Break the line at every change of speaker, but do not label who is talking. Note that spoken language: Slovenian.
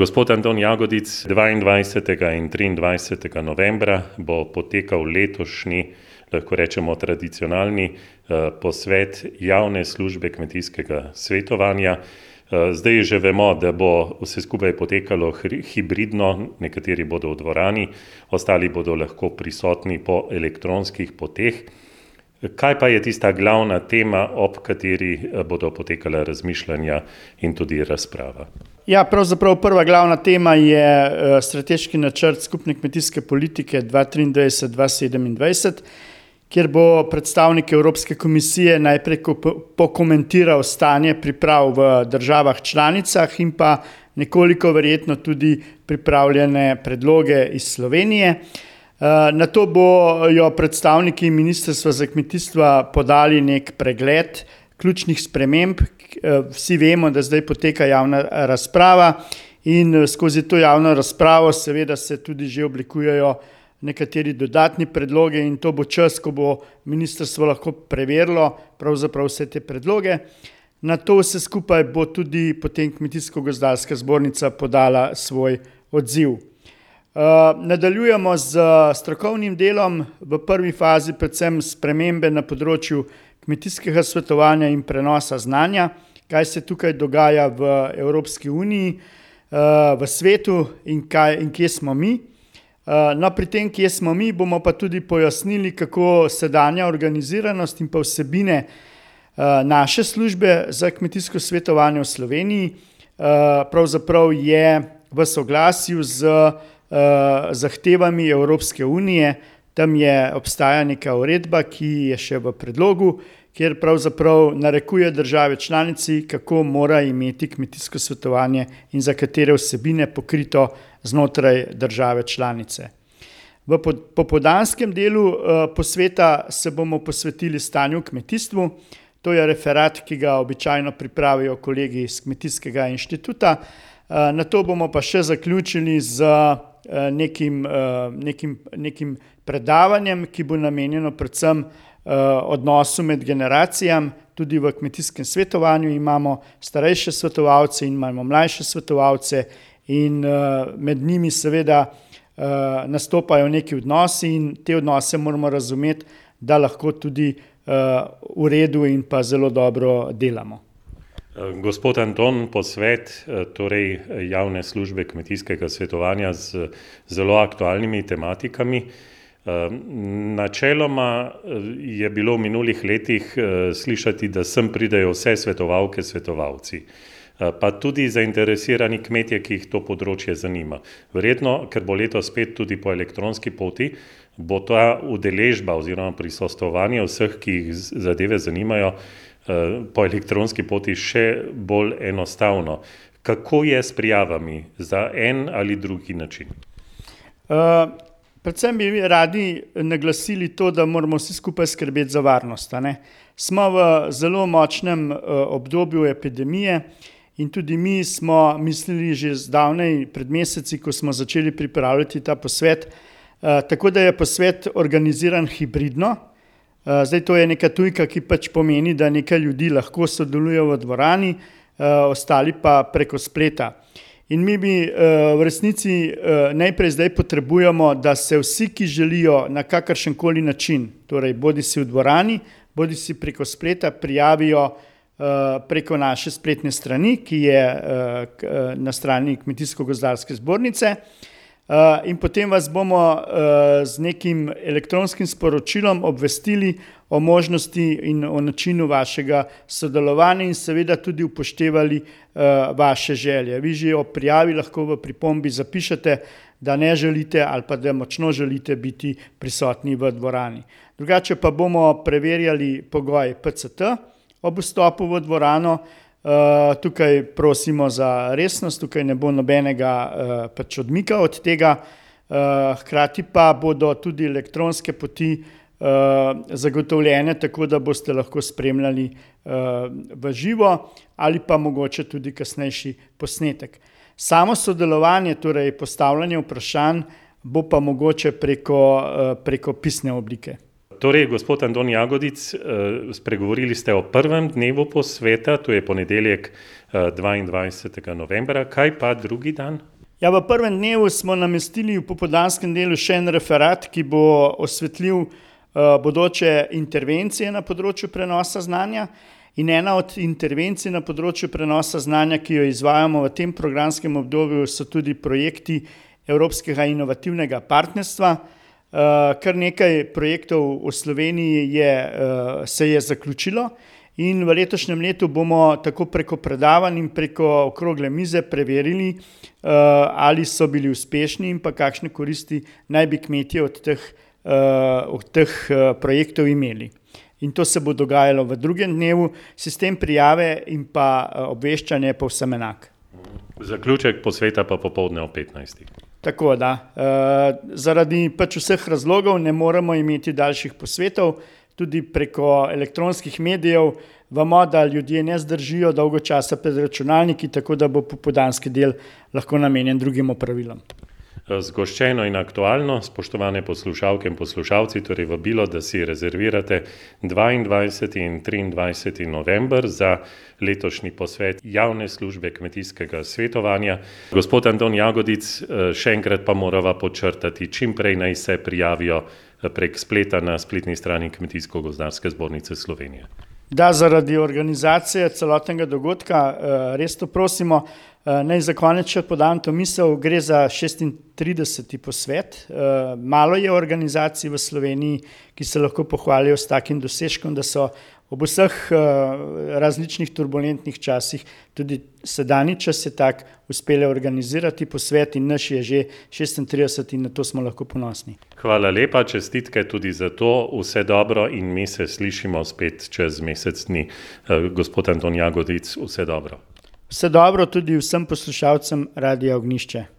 Gospod Anton Jagodic, 22. in 23. novembra bo potekal letošnji, lahko rečemo, tradicionalni eh, posvet javne službe kmetijskega svetovanja. Eh, zdaj že vemo, da bo vse skupaj potekalo hibridno, nekateri bodo v dvorani, ostali bodo lahko prisotni po elektronskih poteh. Kaj pa je tista glavna tema, ob kateri eh, bodo potekala razmišljanja in tudi razprava?
Ja, pravzaprav prva glavna tema je eh, strateški načrt skupne kmetijske politike 2023-2027, kjer bo predstavnik Evropske komisije najprej pokomentiral stanje priprav v državah članicah in pa nekoliko verjetno tudi pripravljene predloge iz Slovenije. Eh, na to bojo predstavniki Ministrstva za kmetijstvo podali nek pregled ključnih sprememb. Eh, vsi vemo, da zdaj poteka javna razprava in eh, skozi to javno razpravo seveda se tudi že oblikujejo nekateri dodatni predloge in to bo čas, ko bo ministrstvo lahko preverilo pravzaprav vse te predloge. Na to vse skupaj bo tudi potem Kmetijsko-gozdarska zbornica podala svoj odziv. Nadaljujemo z strokovnim delom, v prvi fazi predvsem spremembe na področju kmetijskega svetovanja in prenosa znanja, kaj se tukaj dogaja v Evropski uniji, uh, v svetu in, kaj, in kje smo mi. Uh, no, pri tem, kje smo mi, bomo pa tudi pojasnili, kako sedanja organiziranost in pa vsebine uh, naše službe za kmetijsko svetovanje v Sloveniji uh, pravzaprav je v soglasju z uh, zahtevami Evropske unije. Tam je obstaja neka uredba, ki je še v predlogu, kjer pravzaprav narekuje države članici, kako mora imeti kmetijsko svetovanje in za katere vsebine pokrito znotraj države članice. V popodanskem delu uh, posveta se bomo posvetili stanju v kmetijstvu. To je referat, ki ga običajno pripravijo kolegi iz Kmetijskega inštituta. Uh, na to bomo pa še zaključili z Eh, nekim, eh, nekim, nekim predavanjem, ki bo namenjeno predvsem eh, odnosu med generacijami. Tudi v kmetijskem svetovanju imamo starejše svetovalce in imamo mlajše svetovalce, in med njimi, seveda, nastopajo neki odnosi, in te odnose moramo razumeti, da lahko tudi v redu in pa zelo dobro delamo.
Gospod Anton, posvet eh, torej javne službe kmetijskega svetovanja z zelo aktualnimi tematikami. Eh, načeloma eh, je bilo v minulih letih slišati, da sem pridejo vse svetovalke, svetovalci, pa tudi zainteresirani kmetje, ki jih to področje zanima. Verjetno, ker bo leto spet tudi po elektronski poti, bo ta udeležba oziroma prisostovanje vseh, ki jih zadeve zanimajo, Eh, po elektronski poti še bolj enostavno. Kako je s prijavami za en ali drugi način?
Uh, predvsem bi radi naglasili to, da moramo vsi skupaj skrbeti za varnost. Smo v zelo močnem uh, obdobju epidemije in tudi mi smo mislili že zdavnaj, pred meseci, ko smo začeli pripravljati ta posvet, uh, tako da je posvet organiziran hibridno, Eh, zdaj, to je neka tujka, ki pač pomeni, da nekaj ljudi lahko sodeluje v dvorani, eh, ostali pa preko spleta. In mi bi eh, v resnici najprej zdaj potrebujemo, da se vsi, ki želijo na kakršen koli način, torej bodi si v dvorani, bodi si preko spleta, prijavijo preko naše spletne strani, ki je na strani Kmetijsko-gozdarske zbornice. Eh, in potem vas bomo uh, z nekim elektronskim sporočilom obvestili o možnosti in o načinu vašega sodelovanja, in seveda tudi upoštevali uh, vaše želje. Vi že o prijavi lahko v pripombi zapišete, da ne želite ali pa da močno želite biti prisotni v dvorani. Drugače pa bomo preverjali pogoj PCT ob vstopu v dvorano. Uh, tukaj prosimo za resnost, tukaj ne bo nobenega uh, pač odmika od tega. Uh, hkrati pa bodo tudi elektronske poti uh, zagotovljene, tako da boste lahko spremljali uh, v živo ali pa mogoče tudi kasnejši posnetek. Samo sodelovanje, torej postavljanje vprašanj, bo pa mogoče preko, uh, preko pisne oblike.
Torej, gospod Anton Jagodic, spregovorili ste o prvem dnevu posveta, to je ponedeljek 22. novembra, kaj pa drugi dan?
Ja, v prvem dnevu smo namestili v popodanskem delu še en referat, ki bo osvetlil bodoče intervencije na področju prenosa znanja. In ena od intervencij na področju prenosa znanja, ki jo izvajamo v tem programskem obdobju, so tudi projekti Evropskega inovativnega partnerstva. Kar nekaj projektov v Sloveniji je, se je zaključilo in v letošnjem letu bomo tako preko predavanj in preko okrogle mize preverili, ali so bili uspešni in kakšne koristi naj bi kmetje od teh, od teh, projektov imeli. In to se bo dogajalo v drugem dnevu, sistem prijave in pa, obveščanja je povsem enak.
Zaključek posveta pa popoldne ob petnajstih.
Tako, da. zaradi pač vseh razlogov ne moremo imeti daljših posvetov, tudi preko elektronskih medijev vemo, da ljudje ne zdržijo dolgo časa pred računalniki, tako da bo popoldanski del lahko namenjen drugim opravilom.
Zgoščeno in aktualno, spoštovane poslušalke in poslušalci, torej vabilo, da si rezervirate dvaindvajseti in triindvajseti november za letošnji posvet javne službe kmetijskega svetovanja. Gospod Anton Jagodic, še enkrat pa morava podčrtati, čim prej naj se prijavijo, prek spleta na spletni strani Kmetijsko-gozdarske zbornice Slovenije.
Da, zaradi organizacije celotnega dogodka, res to prosimo. naj za konec še podam to misel, gre za šestintrideseti posvet, malo je organizacij v Sloveniji, ki se lahko pohvalijo s takim dosežkom, da so ob vseh, različnih turbulentnih časih, tudi sedanji čas je tak, uspele organizirati posvet in naš je že šestintrideseti in na to smo lahko ponosni.
Hvala lepa, čestitke tudi za to, vse dobro in mi se slišimo spet čez mesec dni. gospod Anton Jagodic, vse dobro.
Vse dobro tudi vsem poslušalcem Radia Ognjišče.